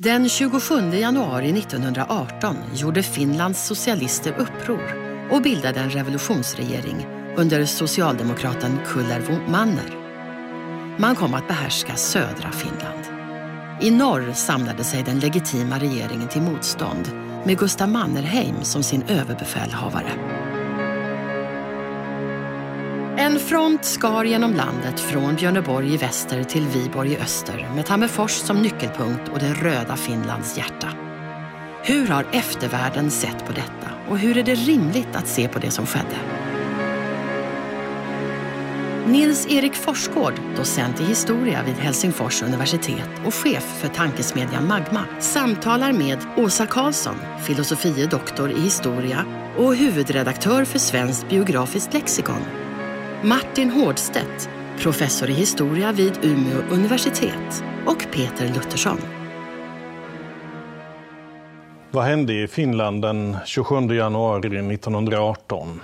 Den 27 januari 1918 gjorde Finlands socialister uppror och bildade en revolutionsregering under socialdemokraten Kullervo Manner. Man kom att behärska södra Finland. I norr samlade sig den legitima regeringen till motstånd med Gustav Mannerheim som sin överbefälhavare. En front skar genom landet från Björneborg i väster till Viborg i öster med Tammerfors som nyckelpunkt och det röda Finlands hjärta. Hur har eftervärlden sett på detta och hur är det rimligt att se på det som skedde? Nils-Erik Forsgård, docent i historia vid Helsingfors universitet och chef för tankesmedjan Magma, samtalar med Åsa Karlsson, filosofie doktor i historia och huvudredaktör för Svenskt biografiskt lexikon Martin Hårdstedt, professor i historia vid Umeå universitet och Peter Luttersson. Vad hände i Finland den 27 januari 1918?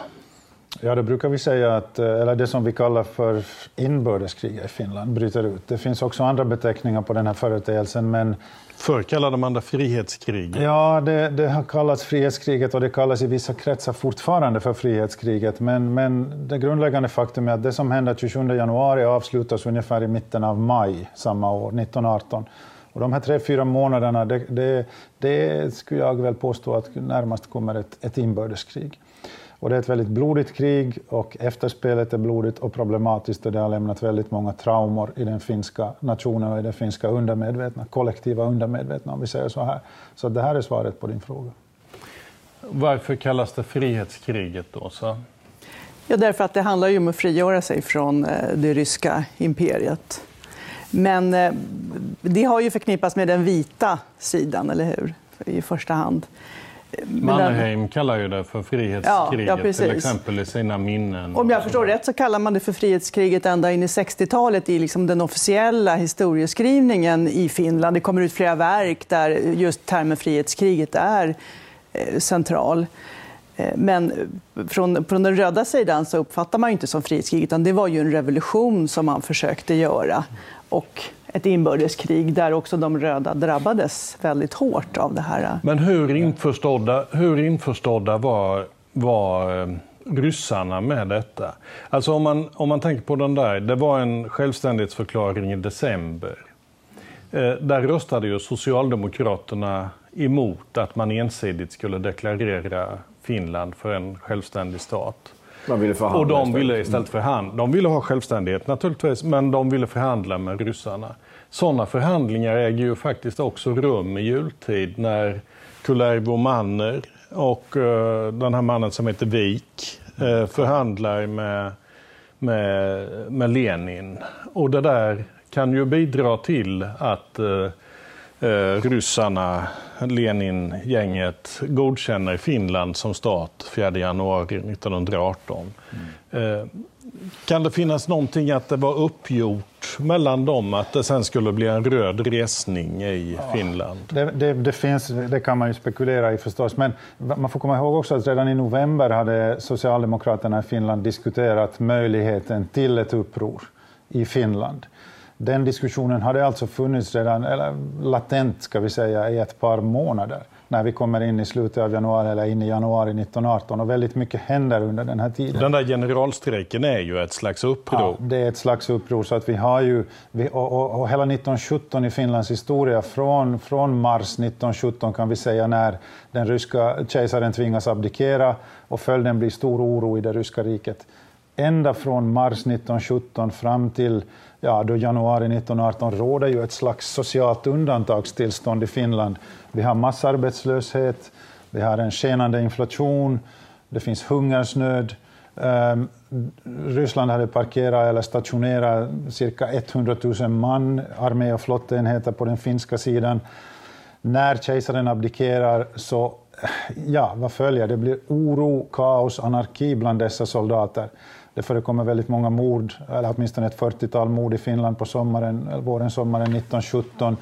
Ja, det brukar vi säga att, eh, eller det som vi kallar för inbördeskrig i Finland bryter ut. Det finns också andra beteckningar på den här företeelsen, men Förr kallade man det frihetskrig. Ja, det, det, har kallats frihetskriget och det kallas i vissa kretsar fortfarande för frihetskriget. Men, men det grundläggande faktum är att det som hände 27 januari avslutas ungefär i mitten av maj samma år, 1918. Och de här tre, fyra månaderna, det, det, det skulle jag väl påstå att närmast kommer ett, ett inbördeskrig. Och det är ett väldigt blodigt krig och efterspelet är blodigt och problematiskt och det har lämnat väldigt många traumor i den finska nationen och i det finska undermedvetna, kollektiva undermedvetna om vi säger så här. Så det här är svaret på din fråga. Varför kallas det frihetskriget då? Så? Ja, därför att det handlar ju om att frigöra sig från eh, det ryska imperiet. Men eh, det har ju förknippats med den vita sidan, eller hur? I första hand. Mannerheim kallar ju det för frihetskriget, ja, ja, till exempel i sina minnen. Om jag förstår rätt så kallar man det för frihetskriget ända in i 60-talet i liksom den officiella historieskrivningen i Finland. Det kommer ut flera verk där just termen frihetskriget är eh, central. Eh, men från, från den röda sidan så uppfattar man inte som frihetskrig, utan det var ju en revolution som man försökte göra. Och ett inbördeskrig där också de röda drabbades väldigt hårt av det här. Men hur införstådda, hur införstådda var, var eh, ryssarna med detta? Alltså om man, om man tänker på den där, det var en självständighetsförklaring i december. Eh, där röstade ju Socialdemokraterna emot att man ensidigt skulle deklarera Finland för en självständig stat. Ville och de ville istället förhandla. De ville ha självständighet naturligtvis, men de ville förhandla med ryssarna. Sådana förhandlingar äger ju faktiskt också rum i jultid när Kullervo Manner och uh, den här mannen som heter Wik uh, förhandlar med, med, med Lenin. Och det där kan ju bidra till att uh, ryssarna, Lenin-gänget, godkänner Finland som stat 4 januari 1918. Mm. Kan det finnas någonting att det var uppgjort mellan dem, att det sen skulle bli en röd resning i ja, Finland? Det, det, det, finns, det kan man ju spekulera i förstås, men man får komma ihåg också att redan i november hade Socialdemokraterna i Finland diskuterat möjligheten till ett uppror i Finland. Den diskussionen hade alltså funnits redan, eller latent ska vi säga, i ett par månader när vi kommer in i slutet av januari eller in i januari 1918 och väldigt mycket händer under den här tiden. Den där generalstrejken är ju ett slags uppror. Ja, det är ett slags uppror så att vi har ju, vi, och, och, och, hela 1917 i Finlands historia från, från mars 1917 kan vi säga när den ryska kejsaren tvingas abdikera och följden blir stor oro i det ryska riket. Ända från mars 1917 fram till ja, då januari 1918 råder ju ett slags socialt undantagstillstånd i Finland. Vi har massarbetslöshet, vi har en skenande inflation, det finns hungersnöd. Um, Ryssland hade parkerat eller stationerat cirka 100 000 man, armé och flottenheter på den finska sidan. när kejsaren abdikerar så, ja, vad följer? Det blir oro, kaos, anarki bland dessa soldater. Det förekommer väldigt många mord, eller åtminstone ett 40-tal mord i Finland på sommaren, våren, sommaren 1917.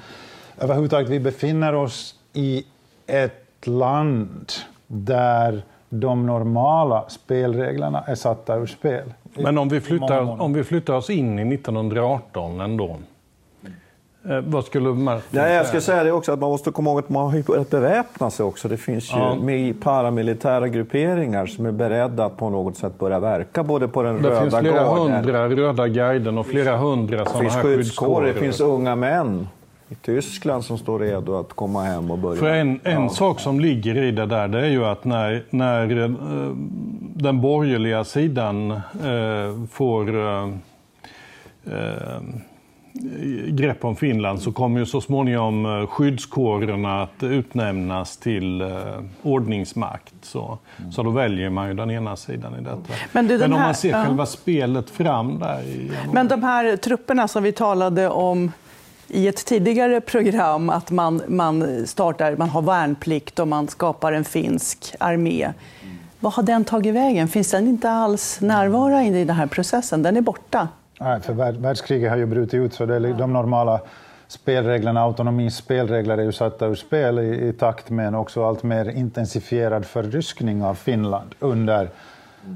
Överhuvudtaget, vi befinner oss i ett land där de normala spelreglerna är satta ur spel. Men om vi flyttar, om vi flyttar oss in i 1918 ändå. Eh, vad skulle Martin ja, Jag ska säga det också, att man måste komma ihåg att man har börjat beväpna sig också. Det finns ju ja. paramilitära grupperingar som är beredda att på något sätt börja verka både på den det röda finns flera garden. hundra röda guiden och flera hundra sådana här skyddskårer. Det finns unga män i Tyskland som står redo att komma hem och börja... För en, en ja. sak som ligger i det där, det är ju att när, när eh, den borgerliga sidan eh, får eh, grepp om Finland så kommer ju så småningom eh, skyddskårerna att utnämnas till eh, ordningsmakt. Så, mm. så då väljer man ju den ena sidan i detta. Men, du, Men om här, man ser ja. själva spelet fram där... I Men de här trupperna som vi talade om i ett tidigare program att man, man, startar, man har värnplikt och man skapar en finsk armé. Vad har den tagit vägen? Finns den inte alls närvarande i den här processen? Den är borta. Nej, för världskriget har ju brutit ut så det är de normala spelreglerna, autonomins spelregler är ju satta ur spel i, i takt med en också allt mer intensifierad förryskning av Finland under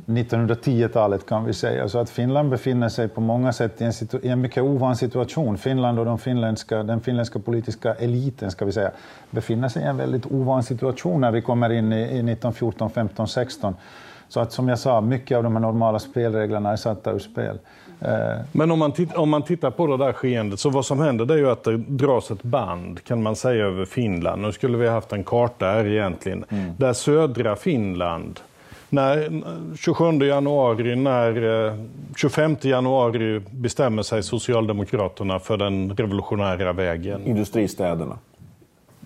1910-talet kan vi säga. Så att Finland befinner sig på många sätt i en, i en mycket ovan situation. Finland och de finländska, den finländska politiska eliten ska vi säga, befinner sig i en väldigt ovan situation när vi kommer in i, i 1914, 15, 16. Så att som jag sa, mycket av de här normala spelreglerna är satta ur spel. Eh, Men om man, om man tittar på det där skeendet, så vad som händer det är ju att det dras ett band, kan man säga, över Finland. Nu skulle vi haft en karta här egentligen, mm. där södra Finland när 27 januari, när 25 eh, januari bestämmer sig Socialdemokraterna för den revolutionära vägen. Industristäderna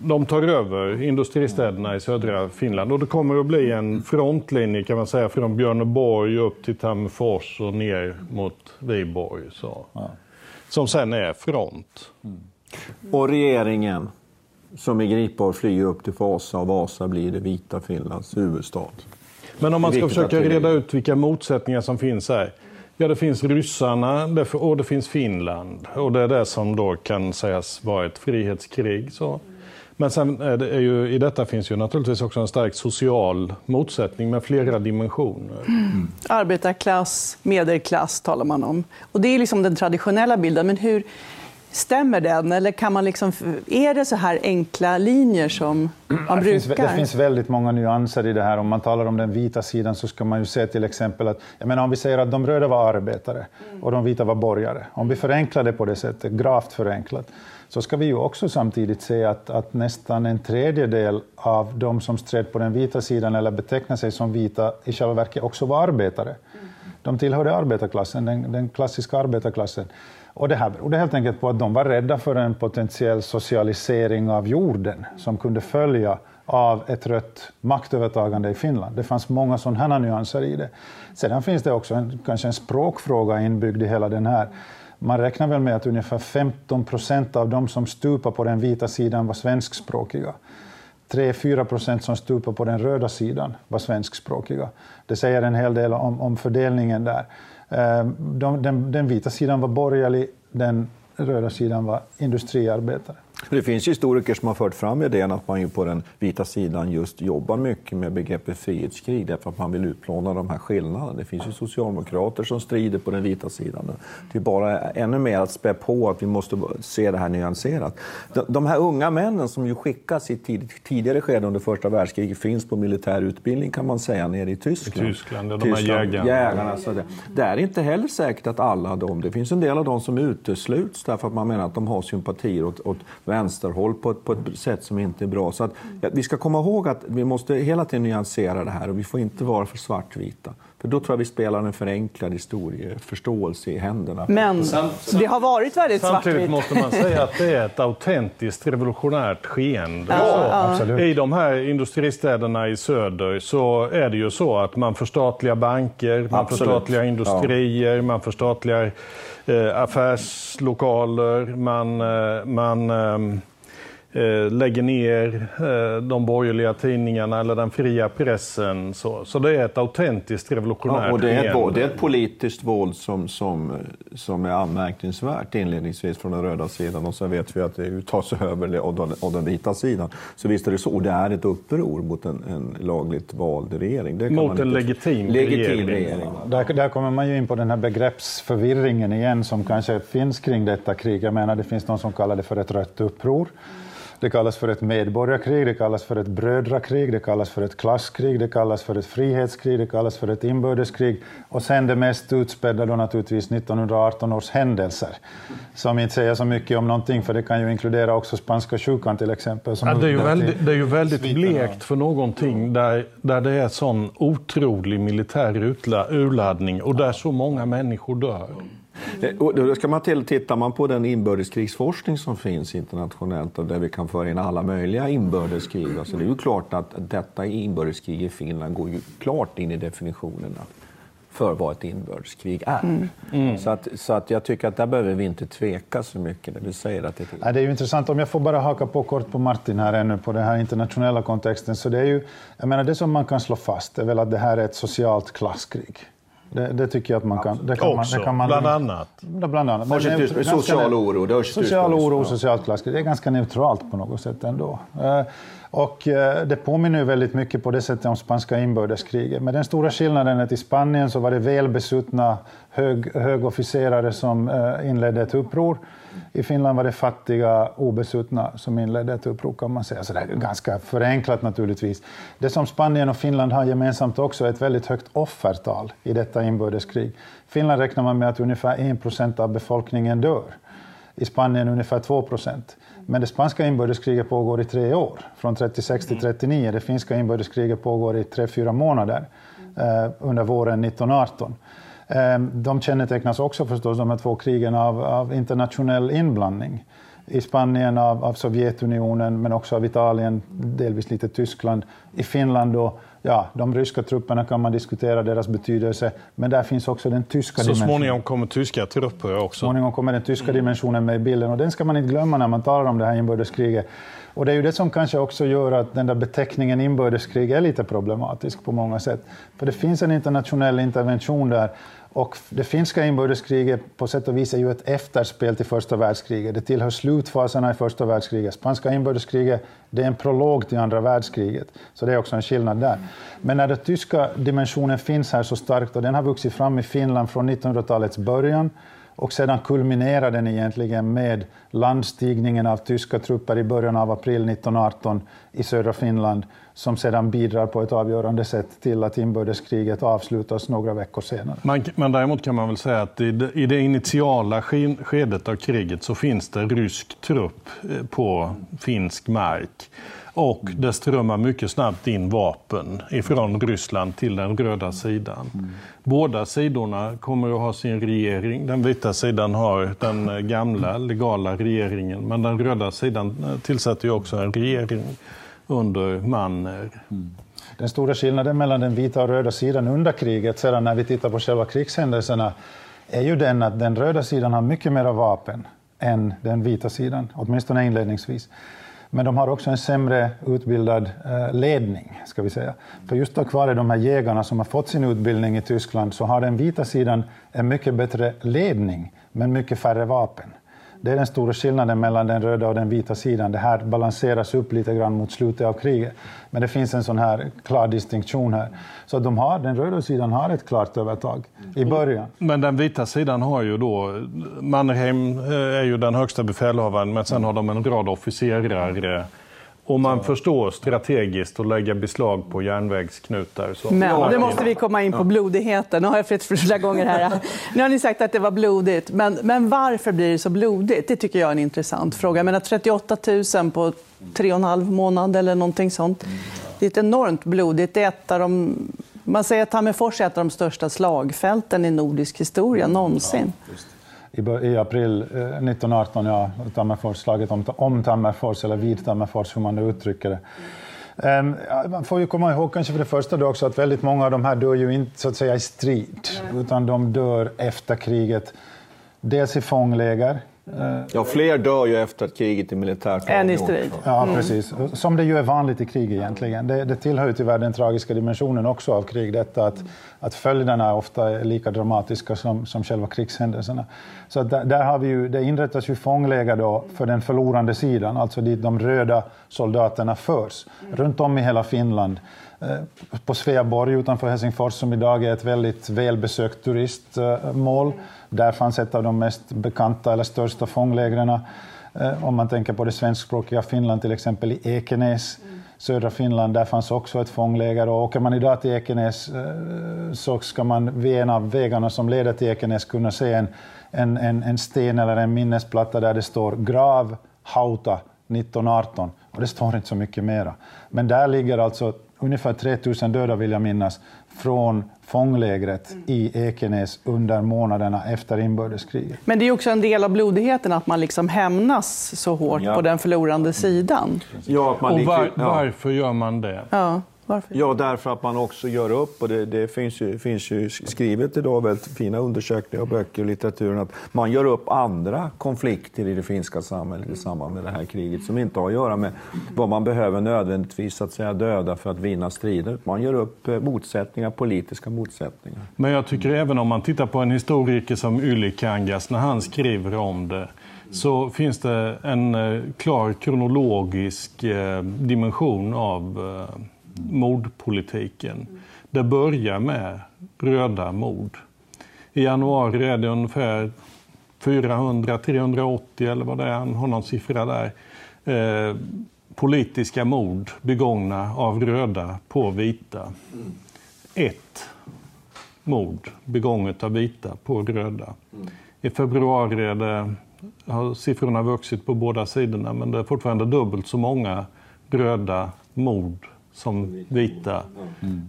de tar över industristäderna i södra Finland och det kommer att bli en frontlinje kan man säga från Björneborg upp till Tammerfors och ner mot Viborg. Så. Ja. Som sen är front. Mm. Och regeringen som i Gripborg flyger upp till Vasa och Vasa blir det vita Finlands huvudstad. Men om man ska försöka reda ut vilka motsättningar som finns här. Ja, det finns ryssarna och det finns Finland. Och det är det som då kan sägas vara ett frihetskrig. Så. Men sen är det, ju, i detta finns ju naturligtvis också en stark social motsättning med flera dimensioner. Mm. Arbetarklass, medelklass talar man om. Och det är liksom den traditionella bilden. Men hur stämmer den? Eller kan man liksom, är det så här enkla linjer som man det brukar? Finns, det finns väldigt många nyanser i det här. Om man talar om den vita sidan så ska man ju se till exempel att, jag menar, om vi säger att de röda var arbetare och de vita var borgare. Om vi förenklar det på det sättet, gravt förenklat, så ska vi ju också samtidigt se att, att nästan en tredjedel av de som stred på den vita sidan eller betecknar sig som vita i själva verket också var arbetare. De tillhörde arbetarklassen, den, den klassiska arbetarklassen. Och det här berodde helt enkelt på att de var rädda för en potentiell socialisering av jorden som kunde följa av ett rött maktövertagande i Finland. Det fanns många sådana nyanser i det. Sedan finns det också en, kanske en språkfråga inbyggd i hela den här man räknar väl med att ungefär 15 procent av de som stupar på den vita sidan var svenskspråkiga. 3-4 procent som stupar på den röda sidan var svenskspråkiga. Det säger en hel del om, om fördelningen där. Ehm, de, den, den vita sidan var borgerlig, den röda sidan var industriarbetare. Det finns historiker som har fört fram idén att man ju på den vita sidan just jobbar mycket med begreppet frihetskrig därför att man vill utplåna de här skillnaderna. Det finns ju socialdemokrater som strider på den vita sidan. Det är bara ännu mer att spä på att vi måste se det här nyanserat. De här unga männen som ju skickas i tidigare skede under första världskriget finns på militär utbildning kan man säga nere i Tyskland. I Tyskland, de Tyskland, här jägarna. jägarna så det, det är inte heller säkert att alla de, det finns en del av dem som utesluts därför att man menar att de har sympatier åt, åt vänsterhåll på ett, på ett sätt som inte är bra. Så att, ja, vi ska komma ihåg att vi måste hela tiden nyansera det här och vi får inte vara för svartvita. För då tror jag vi spelar en förenklad historieförståelse i händerna. Men det har varit väldigt svartvitt. Samtidigt måste man säga att det är ett autentiskt revolutionärt skeende. Ja, ja. I de här industristäderna i söder så är det ju så att man förstatligar banker, man absolut. förstatligar industrier, ja. man förstatligar eh, affärslokaler, man, eh, man eh, eh, lägger ner eh, de borgerliga tidningarna eller den fria pressen. Så, så det är ett autentiskt revolutionärt ja, och det är, ett, det är ett politiskt våld som, som, som är anmärkningsvärt inledningsvis från den röda sidan och sen vet vi att det tas över av den, av den vita sidan. Så visst är det så. Och det är ett uppror mot en, en lagligt vald regering. Det kan Mot man en inte- legitim, legitim regering. regering. Där, där kommer man ju in på den här begreppsförvirringen igen som kanske finns kring detta krig. Jag menar, det finns någon som kallar det för ett rött uppror. Det kallas för ett medborgarkrig, det kallas för ett brödrakrig, det kallas för ett klasskrig, det kallas för ett frihetskrig, det kallas för ett inbördeskrig. Och sen det mest utspädda då naturligtvis 1918 års händelser. Som inte säger så mycket om någonting, för det kan ju inkludera också spanska sjukan till exempel. Ja, det, är ju väldigt, det är ju väldigt blekt för någonting där, där det är sån otrolig militär urladdning och där så många människor dör. Eh, Och då ska man till, tittar man på den inbördeskrigsforskning som finns internationellt och där vi kan föra in alla möjliga inbördeskrig. Alltså det är ju klart att detta inbördeskrig i Finland går ju klart in i definitionerna för vad ett inbördeskrig är. Så, att, så att jag tycker att där behöver vi inte tveka så mycket när du säger att det är Ja, det är ju intressant, om jag får bara haka på kort på Martin här ännu på den här internationella kontexten. Så det är ju, jag menar det som man kan slå fast är väl att det här är ett socialt klasskrig. Det, det tycker jag att man kan... Det kan Också, man, det kan man, bland annat. Bland annat. Men ganska social oro, det Social oro och Ja. socialt klasskrig. Det är ganska neutralt på något sätt ändå. Eh, Och eh, det påminner ju väldigt mycket på det sättet om spanska inbördeskriget. Men den stora skillnaden är att i Spanien så var det välbesuttna hög, högofficerare som eh, inledde ett uppror. I Finland var det fattiga obesuttna som inledde ett uppror kan man säga. Så det är ganska förenklat naturligtvis. Det som Spanien och Finland har gemensamt också är ett väldigt högt offertal i detta inbördeskrig. Finland räknar man med att ungefär 1 procent av befolkningen dör. I Spanien ungefär 2 procent. Men det spanska inbördeskriget pågår i tre år, från 36 till 39. Det finska inbördeskriget pågår i tre, fyra månader eh, under våren 1918. Eh, de kännetecknas också förstås, de här två krigen, av, av internationell inblandning. I Spanien av, av Sovjetunionen, men också av Italien, delvis lite Tyskland. I Finland då, ja, de ryska trupperna kan man diskutera deras betydelse, men där finns också den tyska Så dimensionen. småningom kommer tyska trupper Så också. småningom kommer den tyska dimensionen med i bilden och den ska man inte glömma när man talar om det här inbördeskriget. Och det är ju det som kanske också gör att den där beteckningen inbördeskrig är lite problematisk på många sätt. För det finns en internationell intervention där och det finska inbördeskriget på sätt och vis är ju ett efterspel till första världskriget. Det tillhör slutfaserna i första världskriget. Spanska inbördeskriget det är en prolog till andra världskriget. Så det är också en skillnad där. Men när den tyska dimensionen finns här så starkt och den har vuxit fram i Finland från 1900-talets början och sedan kulminerar den egentligen med landstigningen av tyska trupper i början av april 1918 i södra Finland som sedan bidrar på ett avgörande sätt till att inbördeskriget avslutas några veckor senare. Man, men däremot kan man väl säga att i det, i det initiala skedet av kriget så finns det rysk trupp eh, på finsk mark. Och det strömmar mycket snabbt in vapen ifrån Ryssland till den röda sidan. Båda sidorna kommer att ha sin regering. Den vita sidan har den gamla legala regeringen. Men den röda sidan tillsätter ju också en regering under Manner. Mm. Den stora skillnaden mellan den vita och röda sidan under kriget, sedan när vi tittar på själva krigshändelserna, är ju den att den röda sidan har mycket mer vapen än den vita sidan, åtminstone inledningsvis. Men de har också en sämre utbildad eh, ledning, ska vi säga. För just tack vare de här jägarna som har fått sin utbildning i Tyskland så har den vita sidan en mycket bättre ledning, men mycket färre vapen. Det är den stora skillnaden mellan den röda och den vita sidan. Det här balanseras upp lite grann mot slutet av kriget. Men det finns en sån här klar distinktion här. Så de har, den röda sidan har ett klart övertag i början. Men den vita sidan har ju då, Mannerheim eh, är ju den högsta befälhavaren men sen har de en rad officerare. Och man förstår strategiskt att lägga beslag på järnvägsknutar. Så. Men nu måste vi komma in på blodigheten. Nu har jag fått flera gånger här. Nu har ni sagt att det var blodigt, men, men varför blir det så blodigt? Det tycker jag är en intressant fråga. Jag menar 38 000 på tre och en halv månad eller någonting sånt. Det är ett enormt blodigt. Det är ett av de, man säger att Tammerfors är ett av de största slagfälten i nordisk historia någonsin. I, bör- I april eh, 1918, ja, Tammerfors, slaget om, om Tammerfors, eller vid Tammerfors, hur man nu uttrycker det. Ehm, ja, man får ju komma ihåg kanske för det första då också att väldigt många av de här dör ju inte så att säga i strid, utan de dör efter kriget. Dels i fångläger, Ja, fler dör ju efter att kriget är militärt Än i strid. Ja, precis. Som det ju är vanligt i krig egentligen. Det, det tillhör ju tyvärr den tragiska dimensionen också av krig, detta att, att följderna ofta är lika dramatiska som, som själva krigshändelserna. Så att där, där har vi ju, det inrättas ju fångläger då för den förlorande sidan, alltså dit de röda soldaterna förs, runt om i hela Finland. Eh, På Sveaborg utanför Helsingfors, som idag är ett väldigt välbesökt turistmål, där fanns ett av de mest bekanta eller största fånglägren. Eh, Om man tänker på det svenskspråkiga Finland, till exempel i Ekenäs, södra Finland, där fanns också ett fångläger. Och åker man idag till Ekenäs eh, så ska man vid en av vägarna som leder till Ekenäs kunna se en, en, en, en sten eller en minnesplatta där det står grav Hauta 1918. Och det står inte så mycket mera. Men där ligger alltså ungefär 3000 döda, vill jag minnas, från fånglägret i Ekenäs under månaderna efter inbördeskriget. Men det är också en del av blodigheten att man liksom hämnas så hårt Ja. på den förlorande sidan. Ja, att man Och var, ja. varför gör man det? Ja, varför? Ja, därför att man också gör upp, och det, det finns, ju, finns ju skrivet idag, väldigt fina undersökningar och böcker och litteraturen, att man gör upp andra konflikter i det finska samhället i samband med det här kriget som inte har att göra med vad man behöver nödvändigtvis att säga döda för att vinna strider. Man gör upp eh, motsättningar, politiska motsättningar. Men jag tycker även om man tittar på en historiker som Ylikangas, när han skriver om det, så finns det en eh, klar kronologisk eh, dimension av mordpolitiken. Det börjar med röda mord. I januari är det ungefär 400, 380 eller vad det är, han har någon siffra där. Eh, politiska mord begångna av röda på vita. Ett mord begånget av vita på röda. I februari är det, har siffrorna vuxit på båda sidorna men det är fortfarande dubbelt så många röda mord som vita.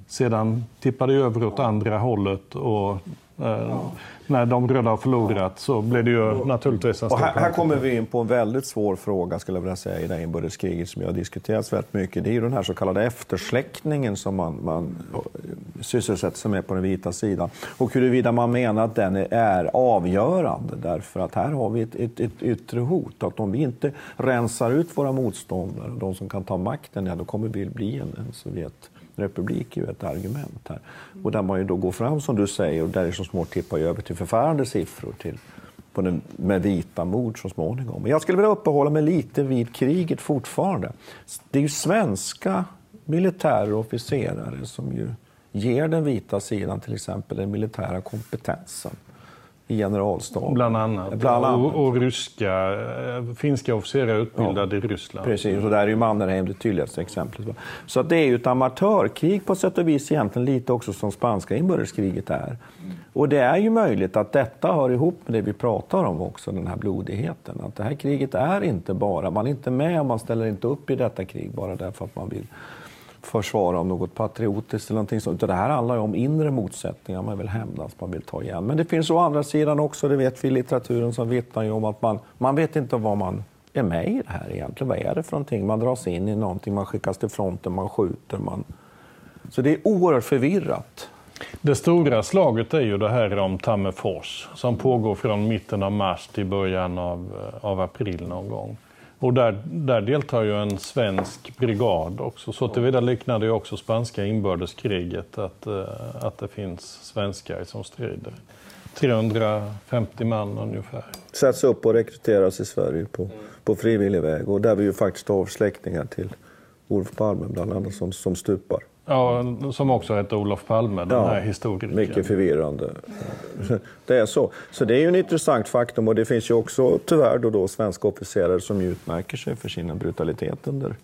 Sedan tippar det över åt andra hållet och eh, när de röda har förlorat så blir det ju naturligtvis en Och stor här, här kommer vi in på en väldigt svår fråga skulle jag vilja säga i det här inbördeskriget som har diskuterats väldigt mycket. Det är ju den här så kallade eftersläckningen som man, man sysselsätter sig med på den vita sidan. Och huruvida man menar att den är avgörande därför att här har vi ett, ett, ett yttre hot. Att om vi inte rensar ut våra motståndare, de som kan ta makten, ja, då kommer vi bli en, en Republik är ju ett argument här. Och där man ju då går fram som du säger och där är så små tippar över till förfärande siffror till på den, med vita mord så småningom. Men jag skulle vilja uppehålla mig lite vid kriget fortfarande. Det är ju svenska militärer och officerare som ju ger den vita sidan till exempel den militära kompetensen i generalstaben. Bland annat. Bland annat. Och, och ryska, eh, finska officerare utbildade i Ryssland. Precis, och där är ju Mannerheim det tydligaste exemplet. Så att det är ju ett amatörkrig på sätt och vis egentligen lite också som spanska inbördeskriget är. Och det är ju möjligt att detta hör ihop med det vi pratar om också, den här blodigheten. Att det här kriget är inte bara, man är inte med och man ställer inte upp i detta krig bara därför att man vill försvara om något patriotiskt eller någonting sånt. Utan Det här handlar ju om inre motsättningar, man vill hämnas, man vill ta igen. Men det finns å andra sidan också, det vet vi i litteraturen, som vittnar ju om att man, man vet inte vad man är med i det här egentligen. Vad är det för någonting? Man dras in i någonting, man skickas till fronten, man skjuter. Man... Så det är oerhört förvirrat. Det stora slaget är ju det här om Tammerfors som pågår från mitten av mars till början av, eh, av april någon gång. Och där, där deltar ju en svensk brigad också. Så tillvida liknar det ju också spanska inbördeskriget att, eh, att det finns svenskar som strider. 350 man ungefär. Sätts upp och rekryteras i Sverige på, på frivillig väg. Och där vi ju faktiskt har släktingar till Olof Palme bland annat som, som stupar. Ja, som också heter Olof Palme, den Ja, här historikern. Mycket förvirrande. Det är så. Så det är ju en intressant faktum och det finns ju också tyvärr då, då svenska officerare som utmärker sig för sin brutalitet under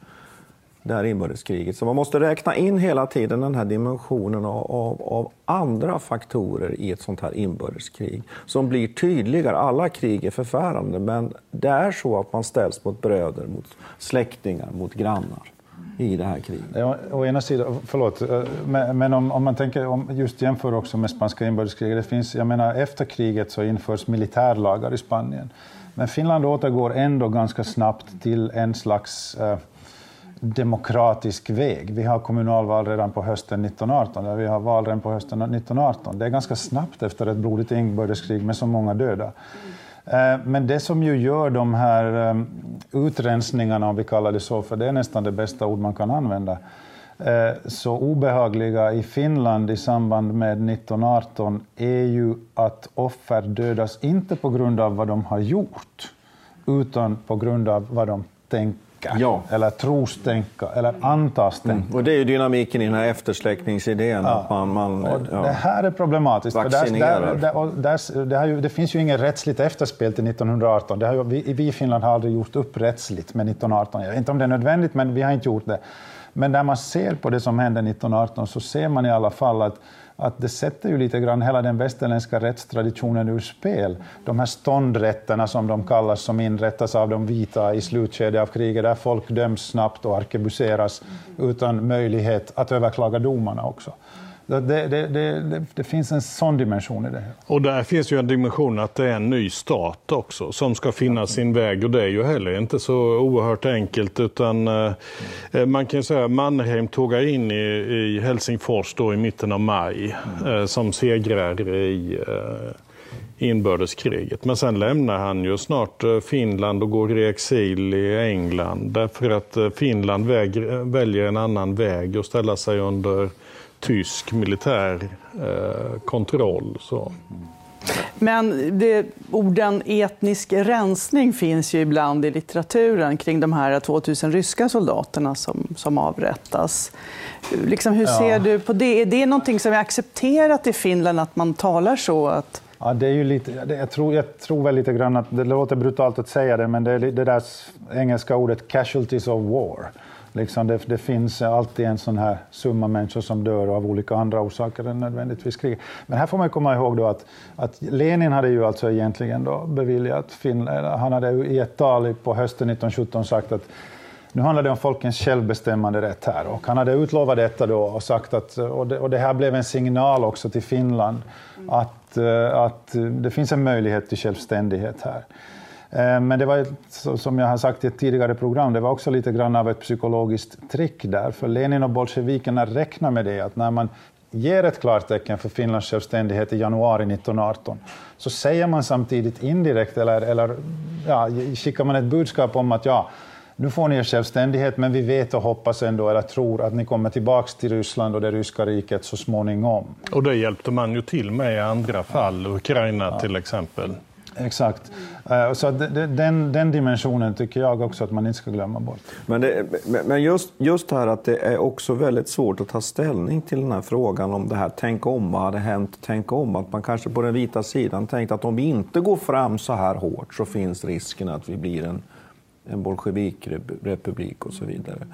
det här inbördeskriget. Så man måste räkna in hela tiden den här dimensionen av, av, av andra faktorer i ett sånt här inbördeskrig som blir tydligare. Alla krig är förfärande men det är så att man ställs mot bröder, mot släktingar, mot grannar i det här kriget. Ja, å ena sidan, förlåt, eh, men, men om, om man tänker, om just jämför också med spanska inbördeskriget, det finns, jag menar efter kriget så införs militärlagar i Spanien. Men Finland återgår ändå ganska snabbt till en slags eh, demokratisk väg. Vi har kommunalval redan på hösten 1918, där vi har val redan på hösten 1918. Det är ganska snabbt efter ett blodigt inbördeskrig med så många döda. Eh, men det som ju gör de här ehm, utrensningarna, om vi kallar det så, för det är nästan det bästa ord man kan använda, eh, så obehagliga i Finland i samband med 1918 är ju att offer dödas inte på grund av vad de har gjort, utan på grund av vad de tänker ja. eller tros tänka, eller antas tänka. Mm. Och det är ju dynamiken i den här eftersläckningsidén. Ja. Att man, man ja. Det här är problematiskt. För där, där, där, där, ju, det finns ju inget rättsligt efterspel till 1918. Det har ju, vi, vi i Finland har aldrig gjort upp rättsligt med 1918. Jag vet inte om det är nödvändigt, men vi har inte gjort det. Men när man ser på det som hände 1918 så ser man i alla fall att att det sätter ju lite grann hela den västerländska rättstraditionen ur spel. De här ståndrätterna som de kallas, som inrättas av de vita i slutskedet av kriget, där folk döms snabbt och arkebuseras utan möjlighet att överklaga domarna också. Det, det, det, det, finns en sån dimension i det. Och där finns ju en dimension att det är en ny stat också som ska finna sin väg och det är ju heller inte så oerhört enkelt utan eh, eh man kan säga att Mannerheim tågar in i, i Helsingfors då i mitten av maj eh, som segrare i eh, inbördeskriget. Men sen lämnar han ju snart eh, Finland och går i exil i England därför att eh, Finland väger, väljer en annan väg och ställa sig under tysk militär eh, kontroll. Så. Men det, orden etnisk rensning finns ju ibland i litteraturen kring de här 2000 ryska soldaterna som, som avrättas. Liksom, hur ser ja. du på det? Är det någonting som är accepterat i Finland, att man talar så? Att... Ja, det är ju lite, jag, tror, jag tror väl lite grann att, det låter brutalt att säga det, men det är det där engelska ordet casualties of war. Liksom det, det, finns alltid en sån här summa människor som dör av olika andra orsaker än nödvändigtvis krig. Men här får man komma ihåg då att, att Lenin hade ju alltså egentligen då beviljat Finland, han hade i ett tal på hösten 1917 sagt att nu handlar det om folkens självbestämmande rätt här och han hade utlovat detta då och sagt att, och det, och det här blev en signal också till Finland att, eh, att det finns en möjlighet till självständighet här. Eh, men det var, som jag har sagt i ett tidigare program, det var också lite grann av ett psykologiskt trick där. För Lenin och bolsjevikerna räknar med det, att när man ger ett klartecken för Finlands självständighet i januari 1918, så säger man samtidigt indirekt, eller, eller ja, skickar man ett budskap om att ja, nu får ni er självständighet, men vi vet och hoppas ändå, eller tror, att ni kommer tillbaka till Ryssland och det ryska riket så småningom. Och det hjälpte man ju till med i andra fall, Ukraina ja. till exempel. Exakt. Eh, så den, den dimensionen tycker jag också att man inte ska glömma bort. Men, det, men just, just här att det är också väldigt svårt att ta ställning till den här frågan om det här tänk om, vad hade hänt, tänk om. Att man kanske på den vita sidan tänkte att om vi inte går fram så här hårt så finns risken att vi blir en en bolsjevikrepublik och så vidare.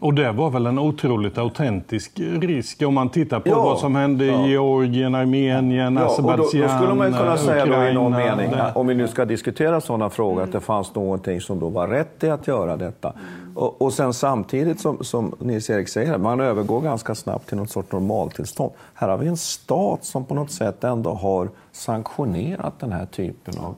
Och det var väl en otroligt autentisk risk om man tittar på ja, vad som hände ja. i Georgien, Armenien, ja, Azerbajdzjan, då, då skulle man kunna säga Ukraina, då i någon mening, det. om vi nu ska diskutera sådana frågor, att det fanns någonting som då var rätt i att göra detta. Och, och sen samtidigt som, som Nils-Erik säger, man övergår ganska snabbt till något sorts normaltillstånd. Här har vi en stat som på något sätt ändå har sanktionerat den här typen av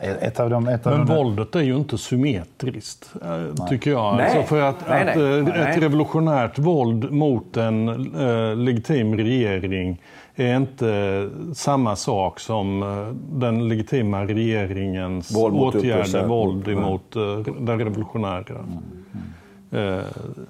ett av de, ett av Men de... våldet är ju inte symmetriskt, eh, tycker jag. Nej. Alltså för att, nej, att nej. Eh, ett revolutionärt våld mot en äh, legitim regering är inte samma sak som den legitima regeringens våld åtgärder, våld emot mm. den revolutionära. Mm. Eh,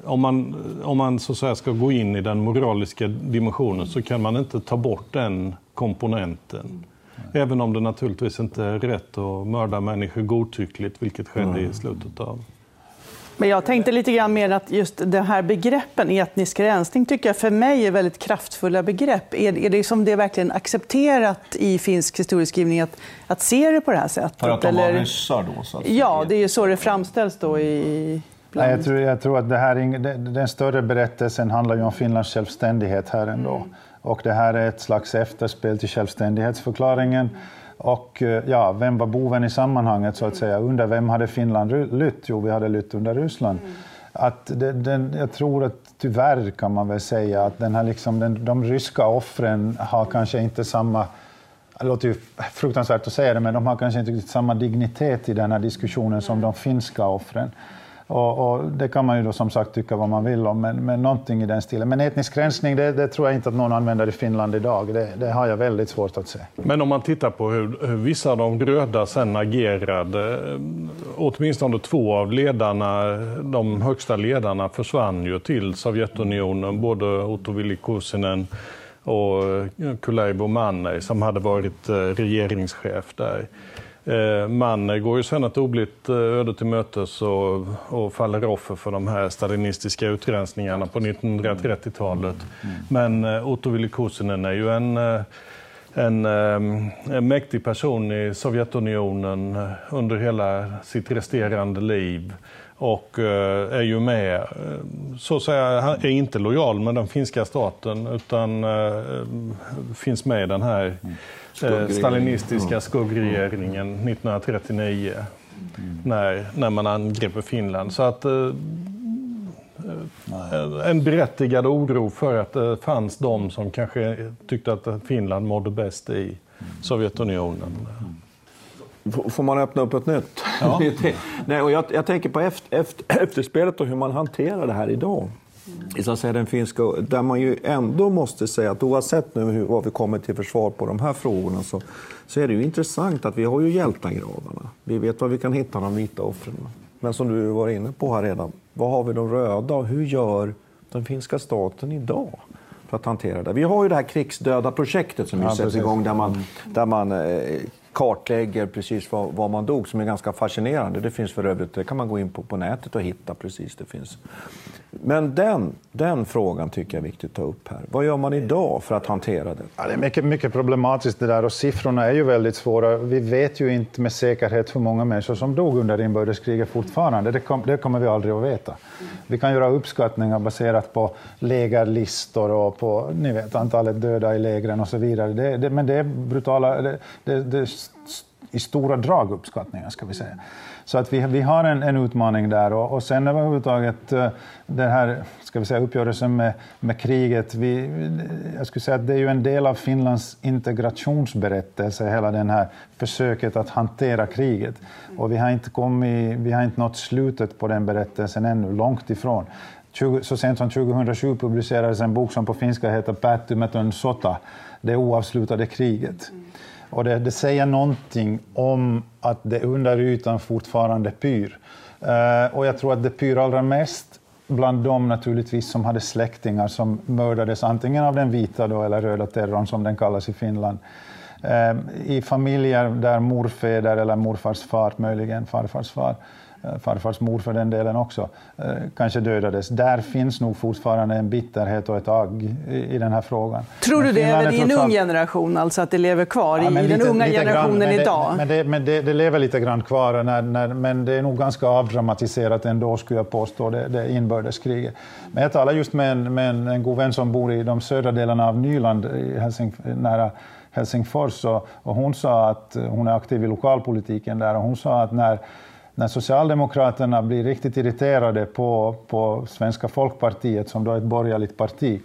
om man, om man så att säga, ska gå in i den moraliska dimensionen så kan man inte ta bort den komponenten. Även om det naturligtvis inte är rätt att mörda människor godtyckligt, vilket skedde mm. i slutet av men jag tänkte lite grann mer att just de här begreppen, etnisk rensning, tycker jag för mig är väldigt kraftfulla begrepp. Är, är det som det är verkligen accepterat i finsk historieskrivning att, att se det på det här sättet? För att de var ryssar då? Så att ja, det är ju så det framställs då i... Nej, jag, tror, jag tror att det här, den större berättelsen handlar ju om Finlands självständighet här ändå. Mm. Och det här är ett slags efterspel till självständighetsförklaringen. Och eh, ja, vem var boven i sammanhanget så att säga? Under vem hade Finland lytt? Jo, vi hade lytt under Ryssland. Mm. Att det, den, jag tror att tyvärr kan man väl säga att den här liksom, den, de ryska offren har kanske inte samma det låter ju fruktansvärt att säga det, men de har kanske inte samma dignitet i den här diskussionen som de finska offren. Och, och, det kan man ju då som sagt tycka vad man vill om, men, men någonting i den stilen. Men etnisk rensning, det, det tror jag inte att någon använder i Finland idag. Det, det, har jag väldigt svårt att se. Men om man tittar på hur, hur vissa av de röda sen agerade, eh, åtminstone två av ledarna, de högsta ledarna försvann ju till Sovjetunionen, både Otto Willy Kuusinen och eh, Kulleibo Manner som hade varit eh, regeringschef där. Eh, man går ju sen ett oblitt eh, öde till mötes och, och faller offer för de här stalinistiska utrensningarna på 1930-talet. Men eh, Otto Vilikusinen är ju en, en, en mäktig person i Sovjetunionen under hela sitt resterande liv och är ju med, så att säga, han är inte lojal med den finska staten utan finns med i den här mm mm eh, stalinistiska skuggregeringen 1939 mm. när, när man angriper Finland. Så att, eh, eh, en berättigad oro för att det fanns de som kanske tyckte att Finland mådde bäst i Sovjetunionen. Får man öppna upp ett nytt? Ja. Nej, och jag, jag tänker på efter, efter, efterspelet och hur man hanterar det här idag i så att säga, den finska, där man ju ändå måste säga att oavsett nu hur, vad vi kommer till försvar på de här frågorna så, så är det ju intressant att vi har ju hjältagravarna. Vi vet var vi kan hitta de vita offren. Men som du var inne på här redan, vad har vi de röda och hur gör den finska staten idag? för att hantera det. Vi har ju det här krigsdöda projektet som ja, sätts igång där man, där man eh, kartlägger precis var, var, man dog, som är ganska fascinerande. Det finns för övrigt, det kan man gå in på, på nätet och hitta precis. Det finns. Men den, den frågan tycker jag är viktig att ta upp här. Vad gör man idag för att hantera det? Ja, det är mycket, mycket problematiskt det där och siffrorna är ju väldigt svåra. Vi vet ju inte med säkerhet hur många människor som dog under inbördeskriget fortfarande. Det, kom, det kommer vi aldrig att veta. Vi kan göra uppskattningar baserat på lägerlistor och på ni vet, antalet döda i lägren och så vidare. Det, det, men det är brutala, det, det, i stora drag uppskattningar ska vi säga. Så att vi, vi har en, en utmaning där och, och sen överhuvudtaget eh, den här ska vi säga, uppgörelsen med, med kriget. Vi, jag skulle säga att det är ju en del av Finlands integrationsberättelse, hela det här försöket att hantera kriget. Och vi har inte, kommit, vi har inte nått slutet på den berättelsen ännu, långt ifrån. 20, så sent som 2007 publicerades en bok som på finska heter Päättymätön sota, det oavslutade kriget. Och det, det, säger någonting om att det under ytan fortfarande pyr. Uh, och jag tror att det pyr allra mest bland dem naturligtvis som hade släktingar som mördades antingen av den vita då, eller röda terrorn som den kallas i Finland. Uh, I familjer där morfäder eller morfars far, möjligen farfars far, farfars mor för den delen också, eh, kanske dödades. Där finns nog fortfarande en bitterhet och ett agg i den här frågan. Tror du det även i en ung generation, alltså att det lever kvar ja, i lite, den unga generationen grann, idag? Men, det, men det, det, lever lite grann kvar, när, när, men det är nog ganska avdramatiserat ändå, skulle jag påstå, det, det inbördeskriget. Men jag talar just med en, med en, en god vän som bor i de södra delarna av Nyland, i Helsing, nära Helsingfors, och, och hon sa att hon är aktiv i lokalpolitiken där, och hon sa att när när Socialdemokraterna blir riktigt irriterade på, på Svenska folkpartiet, som då är ett borgerligt parti,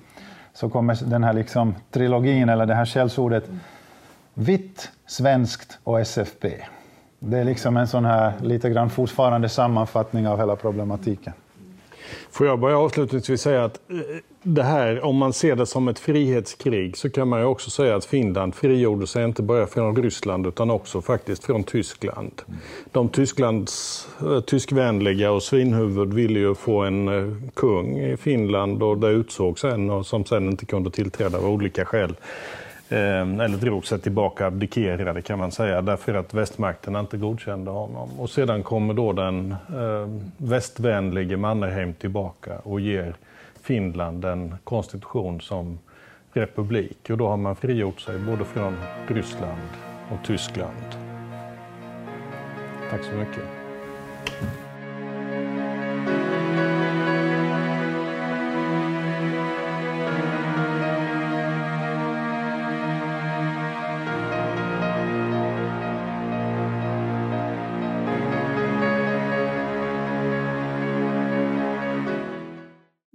så kommer den här liksom trilogin, eller det här källsordet, vitt, svenskt och SFP. Det är liksom en sån här lite grann fortfarande sammanfattning av hela problematiken. Får jag bara avslutningsvis säga att eh, det här, om man ser det som ett frihetskrig så kan man ju också säga att Finland frigjorde sig inte bara från Ryssland utan också faktiskt från Tyskland. De Tysklands, eh, tyskvänliga och svinhuvud ville ju få en eh, kung i Finland och det utsågs en och som sen inte kunde tillträda av olika skäl. Ehm, eller drog sig tillbaka, abdikerade kan man säga, därför att västmakterna inte godkände honom. Och sedan kommer då den eh, västvänlige Mannerheim tillbaka och ger Finland en konstitution som republik. Och då har man frigjort sig både från Ryssland och Tyskland. Tack så mycket.